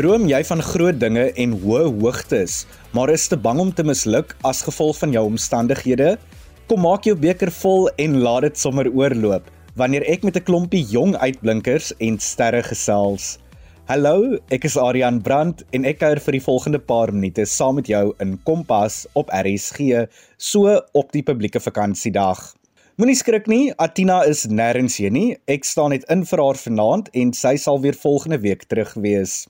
Droom jy van groot dinge en hoë hoogtes, maar is te bang om te misluk as gevolg van jou omstandighede? Kom maak jou beker vol en laat dit sommer oorloop wanneer ek met 'n klompie jong uitblinkers en sterre gesels. Hallo, ek is Adrian Brandt en ek kuier vir die volgende paar minute saam met jou in Kompas op RSG, so op die publieke vakansiedag. Moenie skrik nie, Atina is nêrens hier nie. Ek staan net in vir haar vanaand en sy sal weer volgende week terug wees.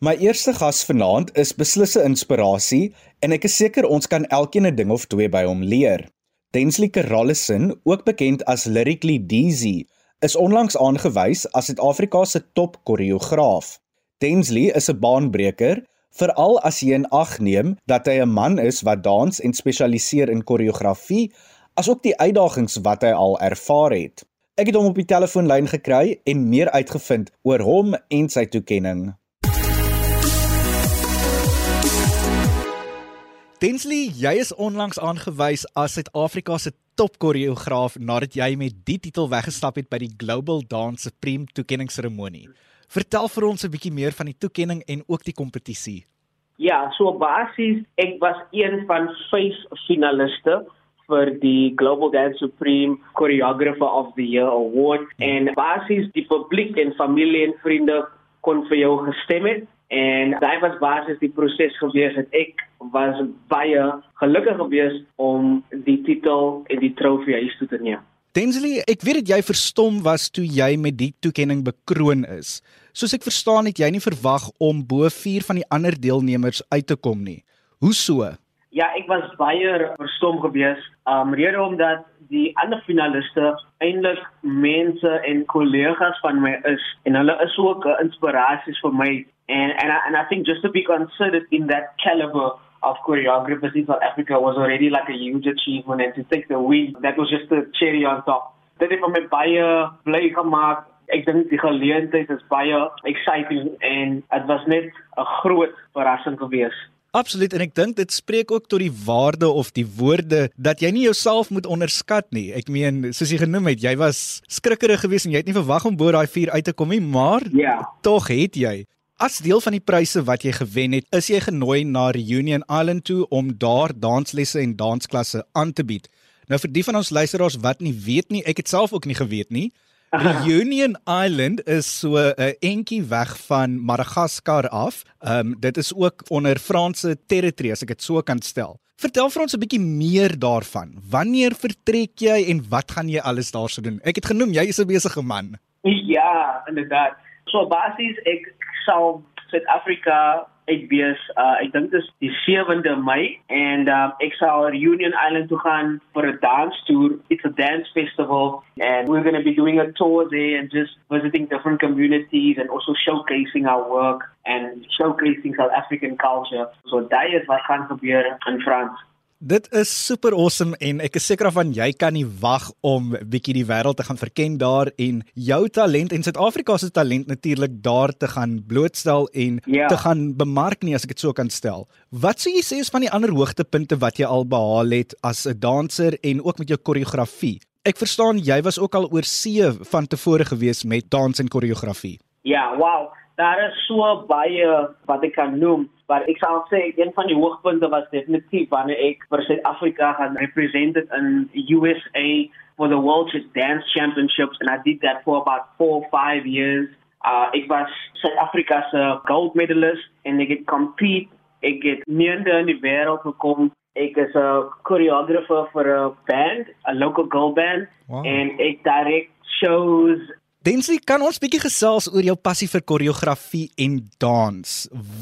My eerste gas vanaand is beslisse inspirasie en ek is seker ons kan elkeen 'n ding of twee by hom leer. Densley Karallison, ook bekend as Lyrically Deezy, is onlangs aangewys as Suid-Afrika se top koreograaf. Densley is 'n baanbreker, veral as jy in ag neem dat hy 'n man is wat dans en spesialiseer in koreografie asook die uitdagings wat hy al ervaar het. Ek het hom op die telefoonlyn gekry en meer uitgevind oor hom en sy toekenning. Densley, jy is onlangs aangewys as Suid-Afrika se topkoreograaf nadat jy met die titel weggestap het by die Global Dance Supreme toekenningsseremonie. Vertel vir ons 'n bietjie meer van die toekenning en ook die kompetisie. Ja, so basies ek was een van vyf finaliste vir die Global Dance Supreme Choreographer of the Year Award en basies die publiek en familie en vriende kon vir jou gestem het en daai was basies die proses gewees het ek was baie gelukkig gewees om die titel en die trofee huis toe te neem. Densley, ek weet dat jy verstom was toe jy met die toekenning bekroon is. Soos ek verstaan het jy nie verwag om bo 4 van die ander deelnemers uit te kom nie. Hoe so? Ja, ek was baie verstom gewees. Um rede omdat die ander finaliste eintlik mense en kollegas van my is en hulle is ook 'n inspirasie vir my and and I, and I think just to be considered in that caliber of choreographers in South Africa was already like a huge achievement and to take the win that was just the cherry on top. Dit het my baie bly gemaak. Ek dink die geleentheid is baie exciting en dit was net 'n groot verrassing geweest. Absoluut en ek dink dit spreek ook tot die waarde of die woorde dat jy nie jouself moet onderskat nie. Ek meen, soos jy genoem het, jy was skrikkerig geweest en jy het nie verwag om bo daai vuur uit te kom nie, maar ja, tog het jy. As deel van die pryse wat jy gewen het, is jy genooi na Reunion Island toe om daar danslesse en dansklasse aan te bied. Nou vir die van ons luisteraars wat nie weet nie, ek het self ook nie geweet nie. Reunion Island is so 'n entjie weg van Madagaskar af. Ehm um, dit is ook onder Franse territorie as ek dit so kan stel. Vertel vir ons 'n bietjie meer daarvan. Wanneer vertrek jy en wat gaan jy alles daarso doen? Ek het genoem jy is 'n besige man. Ja, inderdaad. So basies ek sal Suid-Afrika ek wees uh, ek dink dit is die 7de Mei en uh, ek sal Union Island toe gaan vir 'n dance tour. It's a dance festival and we're going to be doing a tour there and just visiting different communities and also showcasing our work and showcasing South African culture. So daai is wat gaan gebeur in Frans. Dit is super awesome en ek is seker van jy kan nie wag om bietjie die wêreld te gaan verken daar en jou talent en Suid-Afrika se talent natuurlik daar te gaan blootstel en Ja. te gaan bemark nie as ek dit so kan stel. Wat sou jy sê is van die ander hoogtepunte wat jy al behaal het as 'n danser en ook met jou koreografie? Ek verstaan jy was ook al oor see van tevore gewees met dans en koreografie. Ja, wow. Daar is so baie wat ek kan noem, maar ek sal sê een van die hoogtepunte was definitief wanneer ek vir Suid-Afrika gaan represented in USA for the World Dance Championships and I did that for about 4 or 5 years. Uh ek was Suid-Afrika se gold medalist en het compete, ek het meende in die wêreld gekom. Ek is 'n choreographer vir 'n band, 'n local girl band Wow. en ek direct shows Densley, kan ons bietjie gesels oor jou passie vir koreografie en dans?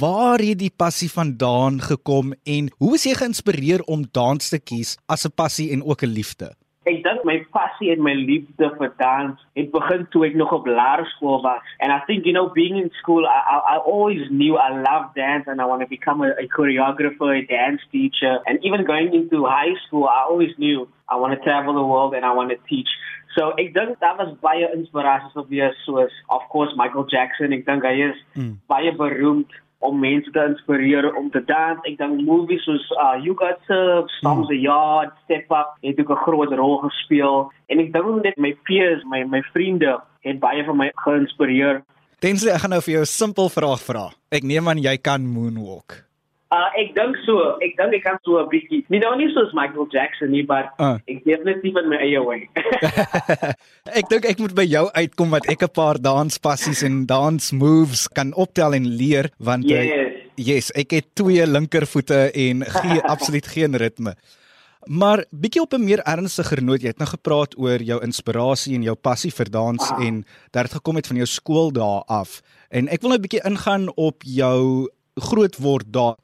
Waar het die passie vandaan gekom en hoe is jy geïnspireer om dans te kies as 'n passie en ook 'n liefde? Ek dink my passie en my liefde vir dans het begin toe ek nog op laerskool was. And I think you know being in school I I, I always knew I love dance and I want to become a, a choreographer, a dance teacher. And even going into high school I always knew I want to travel the world and I want to teach. So ek dink daar was baie inspirasies op wees soos of course Michael Jackson. Ek dink hy is Mm. baie beroemd om mense te inspireer om te dans. Ek dink movies soos uh You Got Served, Storm the Yard, Step Up het ook 'n groot rol gespeel. En ek dink net my peers, my my vriende het baie van my geïnspireer. Densley, ek gaan nou vir jou 'n simpel vraag vra. Ek neem aan jy kan moonwalk. Uh ek dink so. Ek dink ek kan so 'n bietjie. Nie nou nie soos Michael Jackson nie, maar uh. ek definitief in my eie way. ek dink ek moet by jou uitkom wat ek 'n paar danspassies en dance moves kan optel en leer want eh, yes, uh, yes ek het twee linkervoete en gee absoluut geen ritme. Maar bietjie op 'n meer ernstiger noot, jy het nou gepraat oor jou inspirasie en jou passie vir dans ah. en dat dit gekom het van jou skooldae af. En ek wil nou bietjie ingaan op jou grootword daar.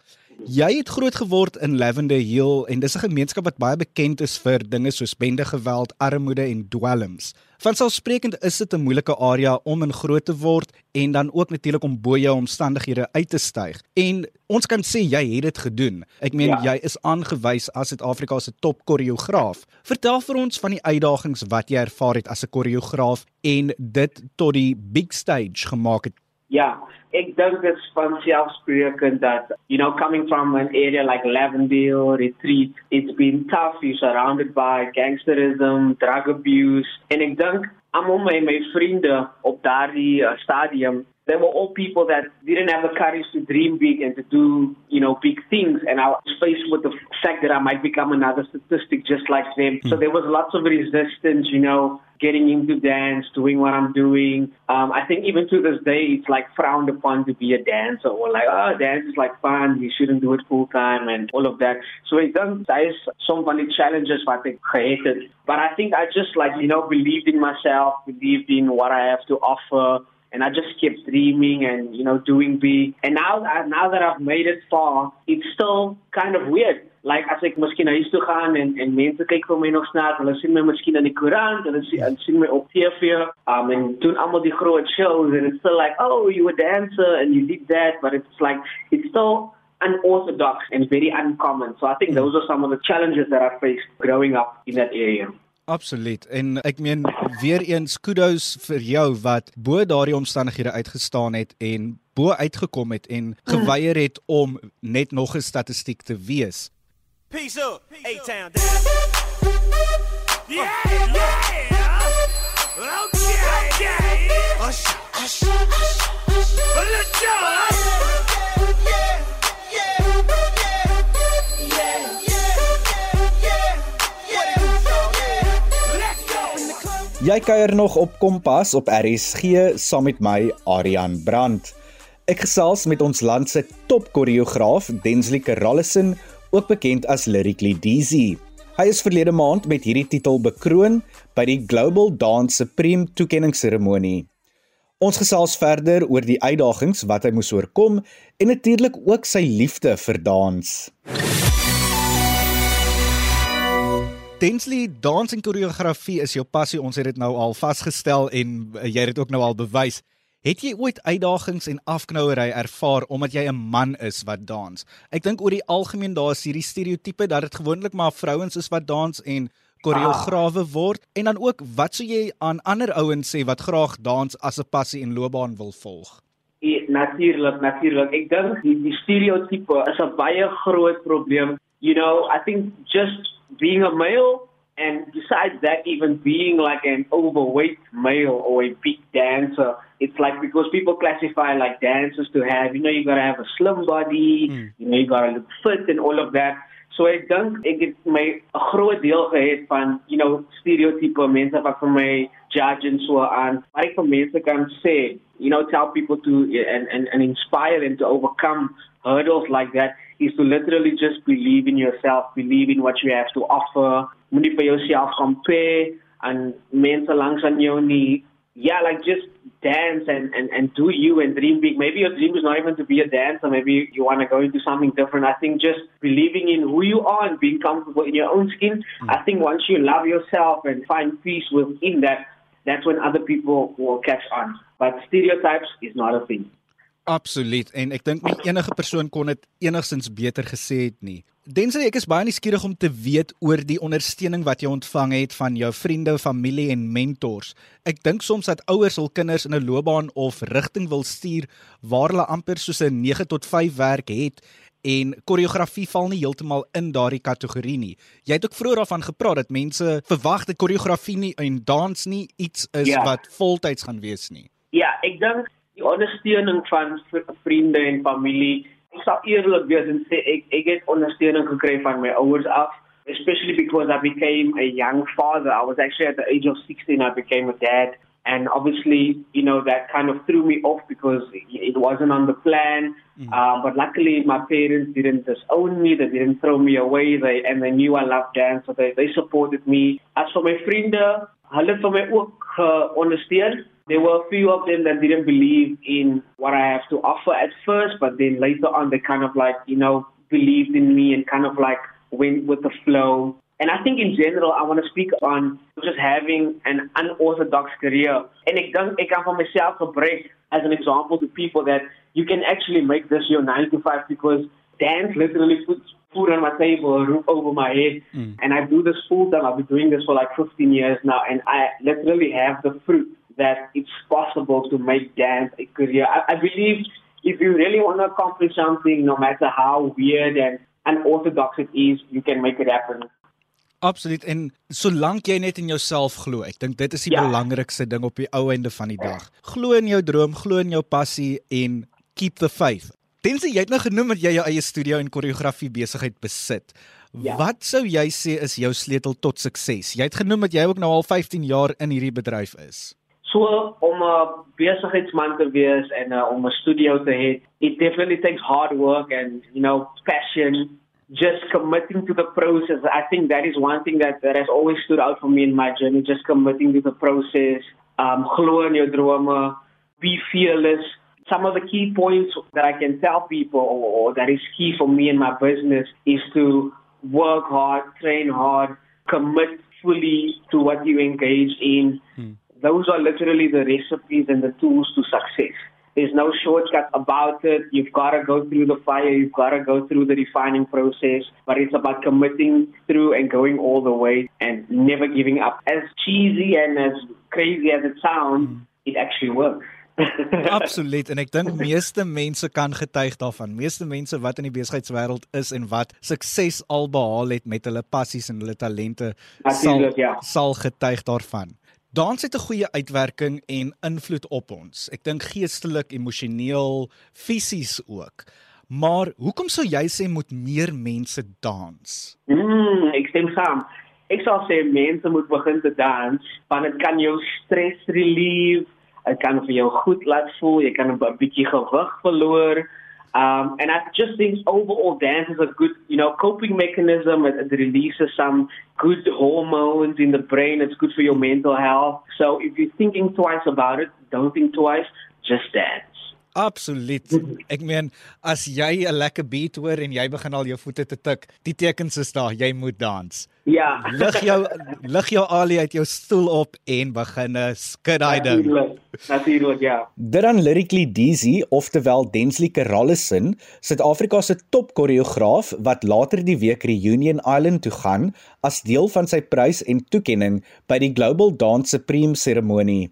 Jy het groot geword in Lavender Hill en dis 'n gemeenskap wat baie bekend is vir dinge soos bendegeweld, armoede en dwelms. Vanselfsprekend is dit 'n moeilike area om in groot te word en dan ook natuurlik om bo jou omstandighede uit te styg. En ons kan sê jy het dit gedoen. Ek meen ja. jy is aangewys as Suid-Afrika se top koreograaf. Vertel vir ons van die uitdagings wat jy ervaar het as 'n koreograaf en dit tot die big stage gemaak het. Ja, ek dink dit is van selfsprekend dat you know coming from an area like Lavendale retreat it's been tough you're surrounded by gangsterism drug abuse en ek dink almal my my vriende op daardie uh, stadium they were all people that didn't have the courage to dream big and to do, you know, big things. And I was faced with the fact that I might become another statistic just like them. Mm. So there was lots of resistance, you know, getting into dance, doing what I'm doing. Um, I think even to this day, it's like frowned upon to be a dancer or like, oh, dance is like fun. You shouldn't do it full time and all of that. So it does, there's some funny challenges I think created. But I think I just like, you know, believed in myself, believed in what I have to offer and I just kept dreaming and you know doing big. And now now that I've made it far, it's still kind of weird. Like as ek miskien huis toe gaan en en mense kyk vir my nog snaaks, hulle sien my miskien in die koerant, hulle sien hulle sien my op TV, um en doen almal die groot shows and it's still like, "Oh, you were a dancer and you did that," but it's like it's still unorthodox and very uncommon. So I think those are some of the challenges that I faced growing up in that area. Absoluut. En ek meen weer eens kudos vir jou wat bo daardie omstandighede uitgestaan het en bo uitgekom het en geweier het om net nog 'n statistiek te wees. Peace up, A-Town down. Yeah, yeah. Okay, okay. Ush, ush, ush. Let's go. Jy kuier nog op Kompas op RSG saam met my Aryan Brandt. Ek gesels met ons land se top koreograaf Densley Karallison, ook bekend as Lyrically Dizzy. Hy is verlede maand met hierdie titel bekroon by die Global Dance Supreme toekenningsseremonie. Ons gesels verder oor die uitdagings wat hy moes oorkom en natuurlik ook sy liefde vir dans. Densley, dans en koreografie is jou passie. Ons het dit nou al vasgestel en eh, jy het dit ook nou al bewys. Het jy ooit uitdagings en afknouery ervaar omdat jy 'n man is wat dans? Ek dink oor die algemeen daar is hierdie stereotipe dat dit gewoonlik maar vrouens is wat dans en koreograwe word en dan ook wat sou jy aan ander ouens sê wat graag dans as 'n passie en loopbaan wil volg? Ja, natuurlik, natuurlik. Ek dink die, die stereotipe is 'n baie groot probleem. You know, I think just being a male, and besides that, even being like an overweight male or a big dancer, it's like because people classify like dancers to have, you know, you gotta have a slim body, mm. you know, you gotta look fit and all of that. So ek dink ek het my 'n groot deel gehad van, you know, stereotype mense wat vir my judge en so aan. Maar ek vir mense kan sê, you know, tell people to and and and inspire them to overcome hurdles like that is to literally just believe in yourself, believe in what you have to offer. Moenie vir jouself compare and mense langs aan jou nie. Yeah, like just dance and, and, and do you and dream big. Maybe your dream is not even to be a dancer. Maybe you want to go into something different. I think just believing in who you are and being comfortable in your own skin. Mm. I think once you love yourself and find peace within that, that's when other people will catch on. But stereotypes is not a thing. Absoluut en ek dink nie enige persoon kon dit enigsins beter gesê het nie. Dense ek is baie nuuskierig om te weet oor die ondersteuning wat jy ontvang het van jou vriende, familie en mentors. Ek dink soms dat ouers hul kinders in 'n loopbaan of rigting wil stuur waar hulle amper soos 'n 9 tot 5 werk het en koreografie val nie heeltemal in daardie kategorie nie. Jy het ook vroeër daarvan gepraat dat mense verwag dat koreografie nie en dans nie iets is ja. wat voltyds gaan wees nie. Ja, ek dink die ondersteuning van vriende en familie. Ek sal eerlik wees en sê ek ek het ondersteuning gekry van my ouers af, especially because I became a young father. I was actually at the age of 16 I became a dad and obviously, you know, that kind of threw me off because it wasn't on the plan. Mm. Uh, but luckily, my parents didn't disown me; they didn't throw me away. They and they knew I loved dance, so they they supported me. As for my friends, hulle vir my ook uh, There were a few of them that didn't believe in what I have to offer at first, but then later on, they kind of like you know believed in me and kind of like went with the flow. And I think in general, I want to speak on just having an unorthodox career. And it doesn't, it comes from myself a break as an example to people that you can actually make this your nine to five because dance literally puts food on my table, a roof over my head. Mm. And I do this full time. I've been doing this for like 15 years now. And I literally have the fruit that it's possible to make dance a career. I, I believe if you really want to accomplish something, no matter how weird and unorthodox it is, you can make it happen. Absoluut en solank jy net in jouself glo, ek dink dit is die ja. belangrikste ding op die ou einde van die dag. Glo in jou droom, glo in jou passie en keep the faith. Tensy jy het nou genoem dat jy jou eie studio en koreografie besigheid besit. Ja. Wat sou jy sê is jou sleutel tot sukses? Jy het genoem dat jy ook nou al 15 jaar in hierdie bedryf is. So om 'n besigheidsman te wees en uh, om 'n studio te hê, it definitely takes hard work and you know passion just committing to the process. I think that is one thing that, that has always stood out for me in my journey, just committing to the process, um, glo in your drama, be fearless. Some of the key points that I can tell people or, or that is key for me in my business is to work hard, train hard, commit fully to what you engage in. Hmm. Those are literally the recipes and the tools to success. There's no shortcut about it. You've got to go through the fire. You've got to go through the refining process. But it's about committing through and going all the way and never giving up. As cheesy and as crazy as it sounds, mm. it actually works. Absoluut en ek dink meeste mense kan getuig daarvan. Meeste mense wat in die besigheidswêreld is en wat sukses al behaal het met hulle passies en hulle talente sal ja. sal getuig daarvan. Dans het 'n goeie uitwerking en invloed op ons. Ek dink geestelik, emosioneel, fisies ook. Maar hoekom sou jy sê moet meer mense dans? Mm, ek stem saam. Ek sou sê mense moet begin te dans, want dit kan jou stres relief, dit kan vir jou goed laat voel, jy kan 'n bietjie gewig verloor. Um, and I just think overall dance is a good, you know, coping mechanism. It, it releases some good hormones in the brain. It's good for your mental health. So if you're thinking twice about it, don't think twice, just dance. Absoluut. Ek meen as jy 'n lekker beat hoor en jy begin al jou voete te tik, die tekens is daar, jy moet dans. Ja. Lig jou lig jou alie uit jou stoel op en begin skud daai ding. Natuurlik, ja. Dan lyrically Dizzy, oftewel Densley Karallison, Suid-Afrika se top koreograaf wat later die week Reunion Island toe gaan as deel van sy prys en toekenning by die Global Dance Supreme seremonie.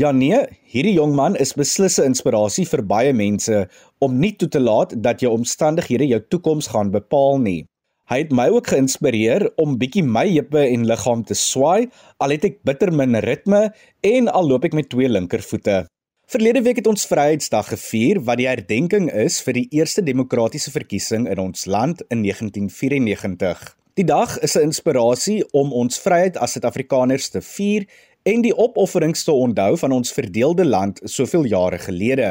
Ja nee, hierdie jong man is beslis 'n inspirasie vir baie mense om nie toe te laat dat jou omstandighede jou toekoms gaan bepaal nie. Hy het my ook geïnspireer om bietjie my heupe en liggaam te swaai, al het ek bitter min ritme en al loop ek met twee linkervoete. Verlede week het ons Vryheidsdag gevier wat die herdenking is vir die eerste demokratiese verkiesing in ons land in 1994. Die dag is 'n inspirasie om ons vryheid as Suid-Afrikaners te vier en die opofferings te onthou van ons verdeelde land soveel jare gelede.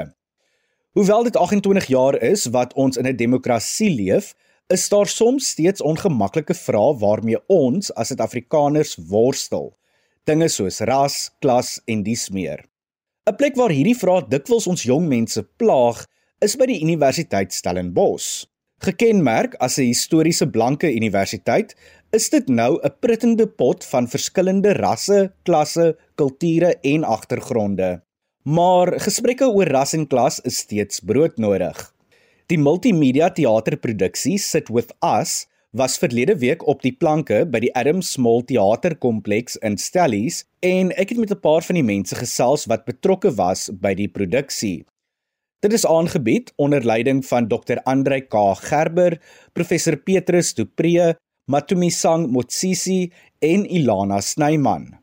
Hoewel dit 28 jaar is wat ons in 'n demokrasie leef, is daar soms steeds ongemaklike vrae waarmee ons as Suid-Afrikaners worstel. Dinge soos ras, klas en dies meer. 'n Plek waar hierdie vrae dikwels ons jong mense plaag, is by die Universiteit Stellenbosch. Gekenmerk as 'n historiese blanke universiteit, is dit nou 'n prittende pot van verskillende rasse, klasse, kulture en agtergronde. Maar gesprekke oor ras en klas is steeds broodnodig. Die multimedia teaterproduksie Sit With Us was verlede week op die planke by die Adam Small Theaterkompleks in Stellies en ek het met 'n paar van die mense gesels wat betrokke was by die produksie. Dit is aangebied onder leiding van Dr. Andrei K Gerber, Professor Petrus Du Preez, Matumi Sang Motsisi en Ilana Snyman.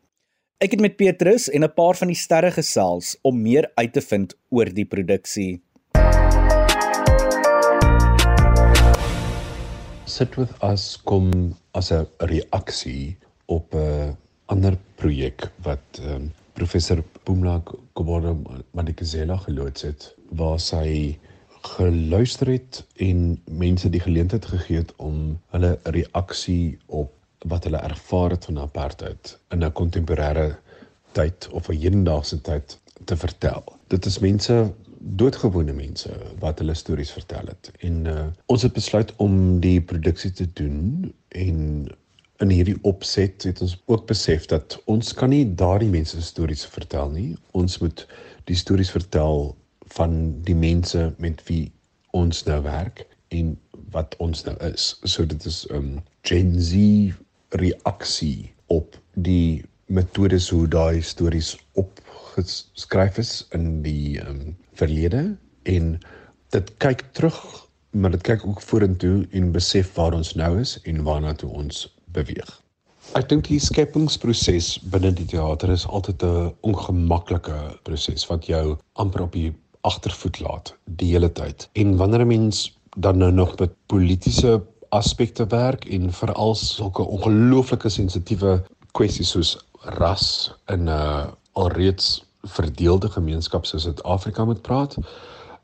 Ek het met Petrus en 'n paar van die sterre gesels om meer uit te vind oor die produksie. Sit with us kom as 'n reaksie op 'n ander projek wat um, professor Pumla Kobodo Madikizela geloods het waar sy geluister het en mense die geleentheid gegee het om hulle reaksie op wat hulle ervaar het van apartheid in 'n kontemporêre tyd of 'n hedendaagse tyd te vertel. Dit is mense doodgewone mense wat hulle stories vertel het. En uh, ons het besluit om die produksie te doen en in hierdie opset het ons ook besef dat ons kan nie daardie mense se stories vertel nie. Ons moet die stories vertel van die mense met wie ons nou werk en wat ons nou is. So dit is 'n um, Gen Z reaksie op die metodes hoe daai stories opgeskryf is in die um, verlede en dit kyk terug maar dit kyk ook vorentoe en besef waar ons nou is en waarna toe ons beweeg. Ek dink die skepingsproses binne die teater is altyd 'n ongemaklike proses wat jou amper op die agtervoet laat die hele tyd. En wanneer 'n mens dan nou nog met politieke aspekte werk en veral sulke ongelooflike sensitiewe kwessies soos ras in 'n uh, alreeds verdeelde gemeenskap soos Suid-Afrika moet praat,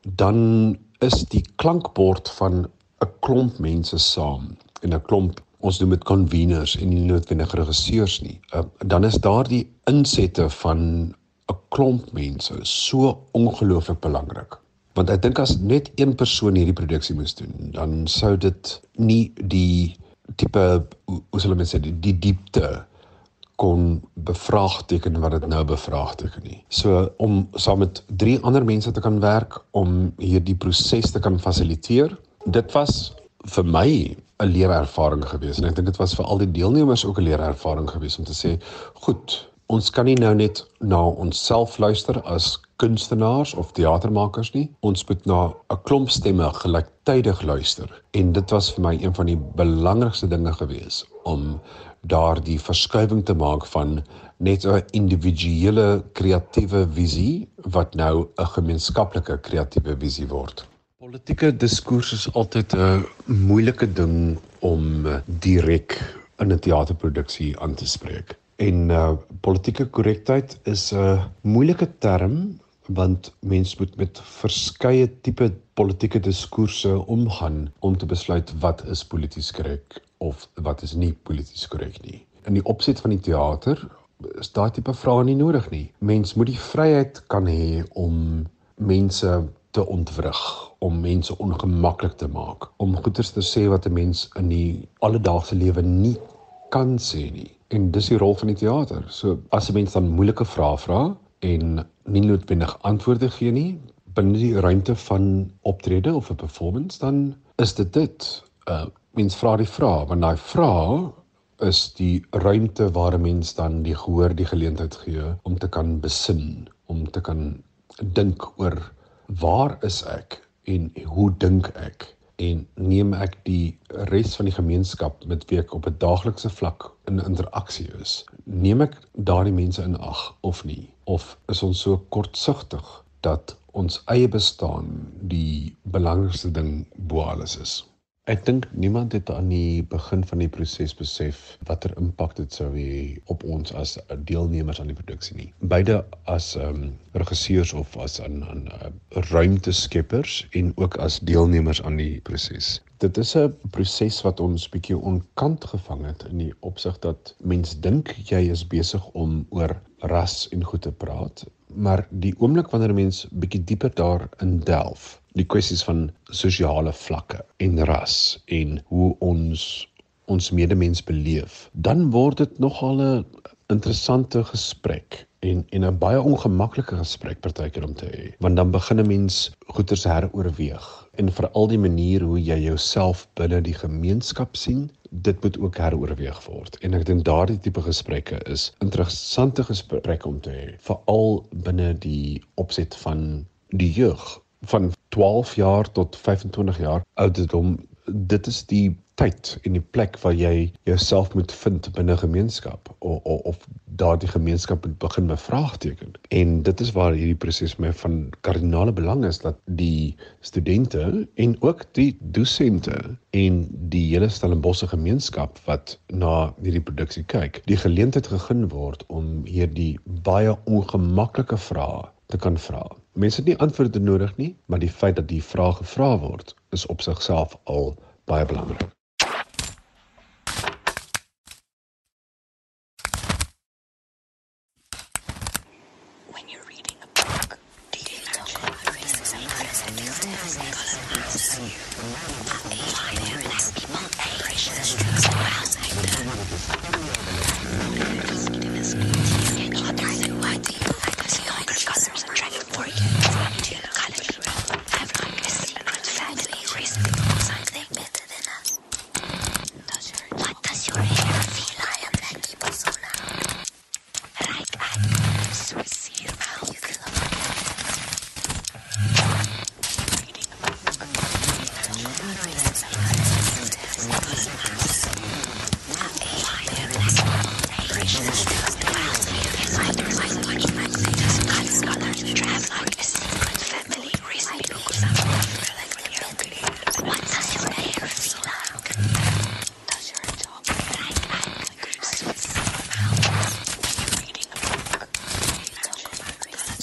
dan is die klankbord van 'n klomp mense saam en 'n klomp ons noem dit conveners en nie noodwendig regisseurs nie. Uh, dan is daardie insette van 'n klomp mense so ongelooflik belangrik. Want ek dink as net een persoon hierdie produksie moes doen, dan sou dit nie die tipe hoe sal ek sê die, die diepte kon bevraagteken wat dit nou bevraagteken nie. So om saam met drie ander mense te kan werk om hierdie proses te kan fasiliteer, dit was vir my 'n leerervaring gewees en ek dink dit was vir al die deelnemers ook 'n leerervaring gewees om te sê, goed, ons kan nie nou net na onsself luister as kunstenaars of teatermakers nie. Ons moet na 'n klomp stemme gelyktydig luister. En dit was vir my een van die belangrikste dinge gewees om daardie verskuiwing te maak van net 'n individuele kreatiewe visie wat nou 'n gemeenskaplike kreatiewe visie word. Politieke diskurs is altyd 'n moeilike ding om direk in 'n teaterproduksie aan te spreek. En uh politieke korrektheid is 'n moeilike term want mens moet met verskeie tipe politieke diskourse omgaan om te besluit wat is polities korrek of wat is nie polities korrek nie. In die opset van die teater is daai tipe vrae nie nodig nie. Mens moet die vryheid kan hê om mense te ontwrig, om mense ongemaklik te maak, om goeters te sê wat 'n mens in die alledaagse lewe nie kan sê nie. En dis die rol van die teater. So as 'n mens dan moeilike vrae vra en nie noodwendig antwoorde gee nie binne die ruimte van optrede of 'n performance, dan is dit dit. Uh mens vra die vraag, want daai vraag is die ruimte waar 'n mens dan die gehoor die geleentheid gee om te kan besin, om te kan dink oor waar is ek en hoe dink ek en neem ek die res van die gemeenskap met wie ek op 'n daaglikse vlak in interaksie is neem ek daardie mense in ag of nie? Of is ons so kortsigtig dat ons eie bestaan die belangrikste ding bo alles is Ek dink niemand het aan die begin van die proses besef watter impak dit sou hê op ons as deelnemers aan die produksie nie. Beide as ehm um, regisseurs of as aan aan uh, ruimteskeppers en ook as deelnemers aan die proses. Dit is 'n proses wat ons bietjie onkant gevang het in die opsig dat mens dink jy is besig om oor ras en goed te praat, maar die oomblik wanneer mens bietjie dieper daarin delf die kwessies van sosiale vlakke en ras en hoe ons ons medemens beleef, dan word dit nogal 'n interessante gesprek en en 'n baie ongemaklike gesprek partykeer om te hê. Want dan begin 'n mens goeters heroorweeg en veral die manier hoe jy jouself binne die gemeenskap sien, dit moet ook heroorweeg word. En ek dink daardie tipe gesprekke is interessante gesprekke om te hê, veral binne die opset van die jeug van 12 jaar tot 25 jaar ouderdom dit is die tyd en die plek waar jy jouself moet vind binne gemeenskap of, of of daardie gemeenskap moet begin bevraagteken. En dit is waar hierdie proses my van kardinale belang is dat die studente en ook die dosente en die hele Stellenbosse gemeenskap wat na hierdie produksie kyk, die geleentheid gegee word om hierdie baie ongemaklike vrae te kan vra. Mense het nie antwoorde nodig nie, maar die feit dat die vrae gevra word, is op sigself al baie belangrik.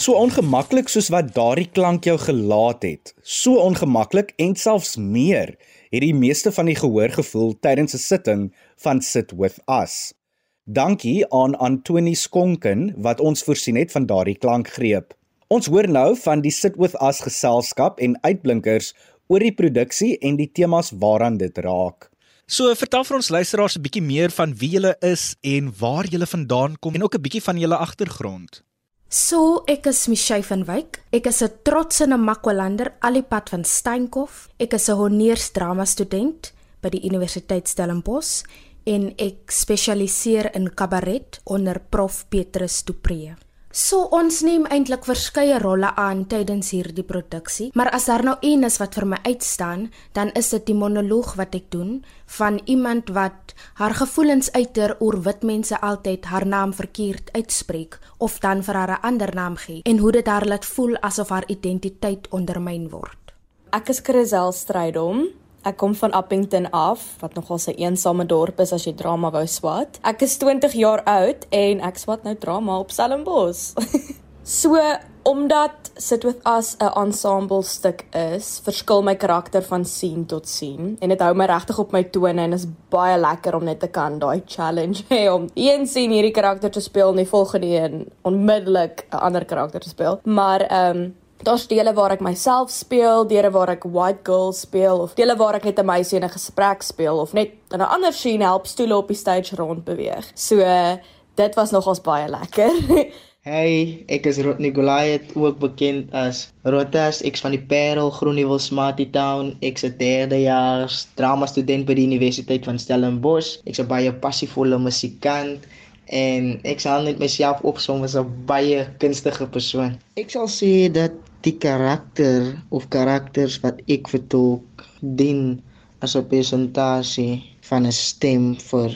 So ongemaklik soos wat daardie klank jou gelaat het. So ongemaklik en selfs meer het die meeste van die gehoor gevoel tydens 'n sitting van Sit with Us. Dankie aan Antoni Skonken wat ons voorsien het van daardie klankgreep. Ons hoor nou van die Sit with Us geselskap en uitblinkers oor die produksie en die temas waaraan dit raak. So vertel vir ons luisteraars 'n bietjie meer van wie julle is en waar julle vandaan kom en ook 'n bietjie van julle agtergrond. So, ek is Michelle van Wyk. Ek is 'n trotse Namakwalander alipad van Steenkof. Ek is 'n honeursdrama student by die Universiteit Stellenbosch en ek spesialiseer in kabaret onder Prof Petrus Du Preez. So ons neem eintlik verskeie rolle aan tydens hierdie produksie, maar as daar nou een is wat vir my uitstaan, dan is dit die monoloog wat ek doen van iemand wat haar gevoelens uiter oor wit mense altyd haar naam verkeerd uitspreek of dan vir haar 'n ander naam gee en hoe dit haar laat voel asof haar identiteit ondermyn word. Ek is Chrisel Strydom. Ek kom van Appington af, wat nogal 'n eensame dorp is as jy drama wou swat. Ek is 20 jaar oud en ek swat nou drama op Stellenbosch. so omdat Sit with Us 'n ensemble stuk is, verskil my karakter van scene tot scene en dit hou my regtig op my tone en is baie lekker om net te kan daai challenge hê om een scene hierdie karakter te speel en die volgende een onmiddellik 'n ander karakter te speel. Maar ehm um, Daar's dele waar ek myself speel, dele waar ek white girl speel of dele waar ek net 'n meisie in 'n gesprek speel of net in 'n ander scene help stoele op die stage rond beweeg. So dit was nogals baie lekker. hey, ek is Rot Nicolaiet, ook bekend as Rotas, ek's van die Parel Groenewil Smarty Town. Ek's 'n derdejaars drama student by die Universiteit van Stellenbosch. Ek's 'n baie passievolle musikant en ek sal net myself opsom as 'n baie kunstige persoon. Ek sal sê dat die karakter of karakters wat ek vertolk dien as 'n presentasie van 'n stem vir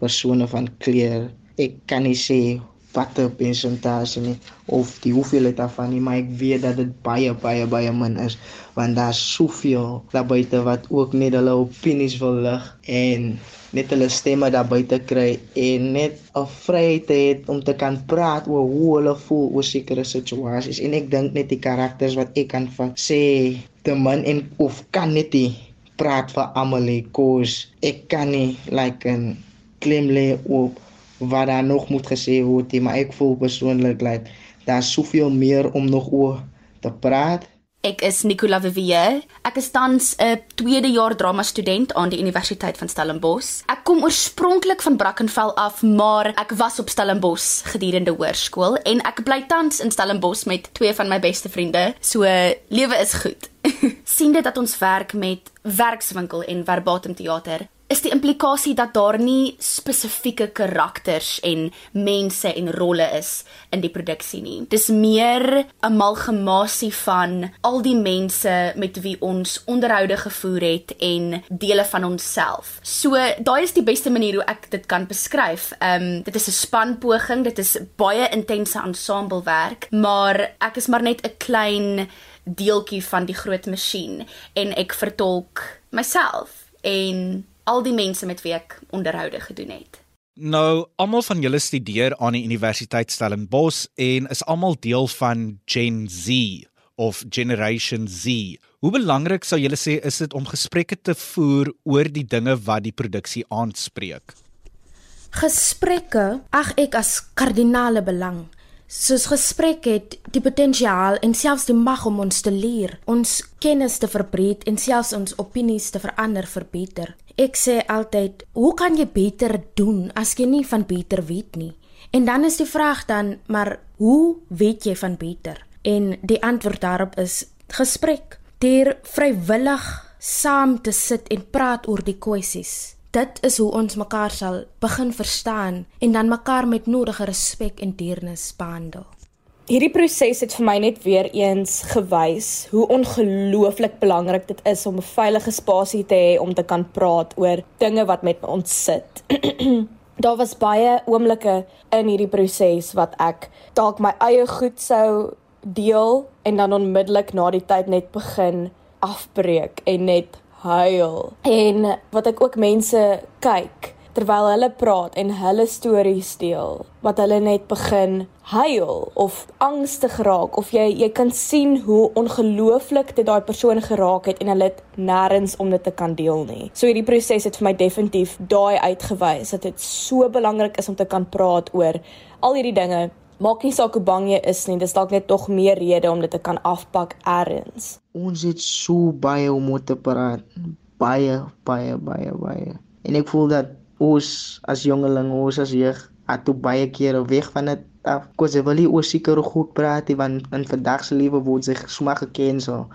persone van kleur. Ek kan nie sê wat 'n presentasie nie of die hoeveelheid daarvan nie, maar ek weet dat dit baie baie baie min is want daar's soveel daar buite wat ook net hulle opinies wil lig en net hulle stemme daar buite kry en net 'n vryheid het om te kan praat oor hoe hulle voel oor sekere situasies. En ek dink net die karakters wat ek kan van sê te min en of kan net die praat vir Amelie kos ek kan nie like 'n klem lê op wat daar nog moet gesê word maar ek voel persoonlik like daar's soveel meer om nog oor te praat Ek is Nicola Vivier. Ek is tans 'n tweede jaar drama student aan die Universiteit van Stellenbosch. Ek kom oorspronklik van Brackenfell af, maar ek was op Stellenbosch gedurende hoërskool en ek bly tans in Stellenbosch met twee van my beste vriende. So lewe is goed. sien dit dat ons werk met werkswinkel en verbatim teater is die implikasie dat daar nie spesifieke karakters en mense en rolle is in die produksie nie. Dis meer 'n amalgamasie van al die mense met wie ons onderhoude gevoer het en dele van onsself. So daai is die beste manier hoe ek dit kan beskryf. Ehm um, dit is 'n spanpoging, dit is baie intense ensemblewerk, maar ek is maar net 'n klein deeltjie van die groot masjien en ek vertolk myself en al die mense met wie ek onderhoude gedoen het. Nou, almal van julle studeer aan die Universiteit Stellenbosch en is almal deel van Gen Z of Generation Z. Hoe belangrik sou julle sê is dit om gesprekke te voer oor die dinge wat die produksie aanspreek? Gesprekke, ag ek as kardinale belang soos gesprek het die potensiaal en selfs die mag om ons te leer, ons kennis te verbreek en selfs ons opinies te verander vir beter. Ek sê altyd, hoe kan jy beter doen as jy nie van beter weet nie? En dan is die vraag dan, maar hoe weet jy van beter? En die antwoord daarop is gesprek. Deur vrywillig saam te sit en praat oor die kwessies dit is hoe ons mekaar sal begin verstaan en dan mekaar met nodige respek en deernis behandel. Hierdie proses het vir my net weer eens gewys hoe ongelooflik belangrik dit is om 'n veilige spasie te hê om te kan praat oor dinge wat met ons sit. Daar was baie oomblikke in hierdie proses wat ek dalk my eie goed sou deel en dan onmiddellik na die tyd net begin afbreek en net huil. En wat ek ook mense kyk terwyl hulle praat en hulle stories deel, wat hulle net begin huil of angstig raak of jy jy kan sien hoe ongelooflik dit daai persoon geraak het en hulle het nêrens om dit te kan deel nie. So hierdie proses het vir my definitief daai uitgewys dat dit so belangrik is om te kan praat oor al hierdie dinge maak nie saak hoe bang jy is nie, dis dalk net tog meer rede om dit te kan afpak eers. Ons het so baie om te praat. Baie, baie, baie, baie. En ek voel dat ons as jongeling, ons as jeug, het toe baie kere weg van dit af. Kos jy wil nie oor seker goed praat nie, want in vandag se lewe word jy smaak gekansel.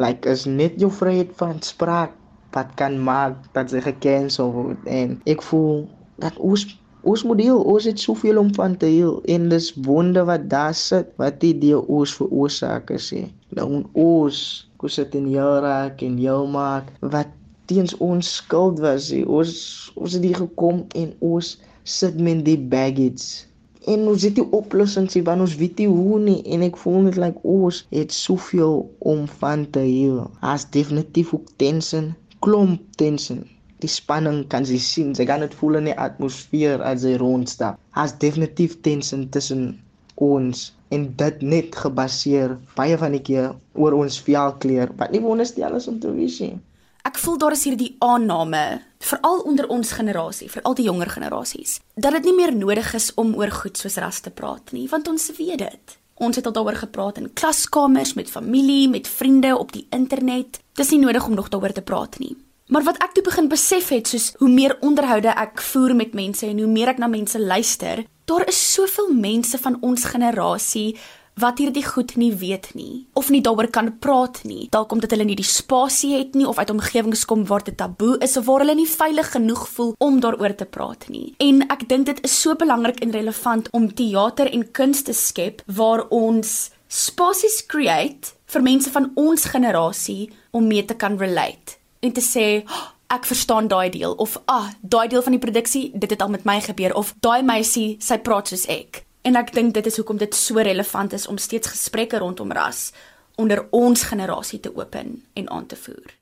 Like is net jou vryheid van spraak wat kan maak dat jy gekansel word. En ek voel dat ons Ons model, ons het soveel om van te heel en dis wonde wat daar sit wat die deel ons veroorsaak sê. Nou ons, kos dit in jare en jou maak wat teens ons skuld was. He. Ons ons het hier gekom en ons sit met die baggage. En ons het die oplossings want ons weet nie hoe nie en ek voel net like ons het soveel om van te heel. As definitief ook tension, klomp tension die spanning kan jy sien. Jy kan dit voel in die atmosfeer as jy rondstap. Has definitief tension tussen ons en dit net gebaseer baie van die keer oor ons velkleur. Wat nie wonderstel is om te weet nie. Ek voel daar is hierdie aanname, veral onder ons generasie, veral die jonger generasies, dat dit nie meer nodig is om oor goed soos ras te praat nie, want ons weet dit. Ons het al daaroor gepraat in klaskamers met familie, met vriende op die internet. Dis nie nodig om nog daaroor te praat nie. Maar wat ek toe begin besef het, soos hoe meer onderhoude ek voer met mense en hoe meer ek na mense luister, daar is soveel mense van ons generasie wat hierdie goed nie weet nie of nie daaroor kan praat nie. Dalk omdat hulle nie die spasie het nie of uit omgewings kom waar dit taboe is of waar hulle nie veilig genoeg voel om daaroor te praat nie. En ek dink dit is so belangrik en relevant om teater en kuns te skep waar ons spasies create vir mense van ons generasie om mee te kan relate en te sê oh, ek verstaan daai deel of ah daai deel van die produksie dit het al met my gebeur of daai meisie sy praat soos ek en ek dink dit is hoekom dit so relevant is om steeds gesprekke rondom ras onder ons generasie te open en aan te voer.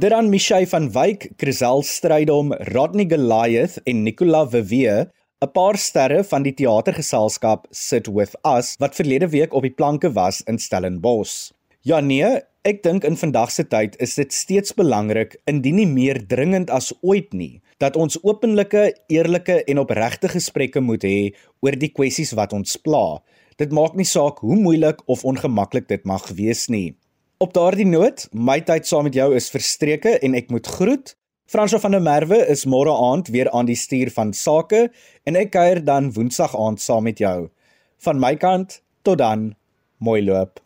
Dran Michey van Wyk, Chrisel Strydom, Rodney Goliath en Nicola Vivie, 'n paar sterre van die teatergeselskap Sit With Us wat verlede week op die planke was in Stellenbosch. Ja nee, Ek dink in vandag se tyd is dit steeds belangrik, indien nie meer dringend as ooit nie, dat ons openlike, eerlike en opregte gesprekke moet hê oor die kwessies wat ons pla. Dit maak nie saak hoe moeilik of ongemaklik dit mag wees nie. Op daardie noot, my tyd saam met jou is verstreke en ek moet groet. Fransjo van der Merwe is môre aand weer aan die stuur van sake en ek kuier dan woensdag aand saam met jou. Van my kant, tot dan. Mooi loop.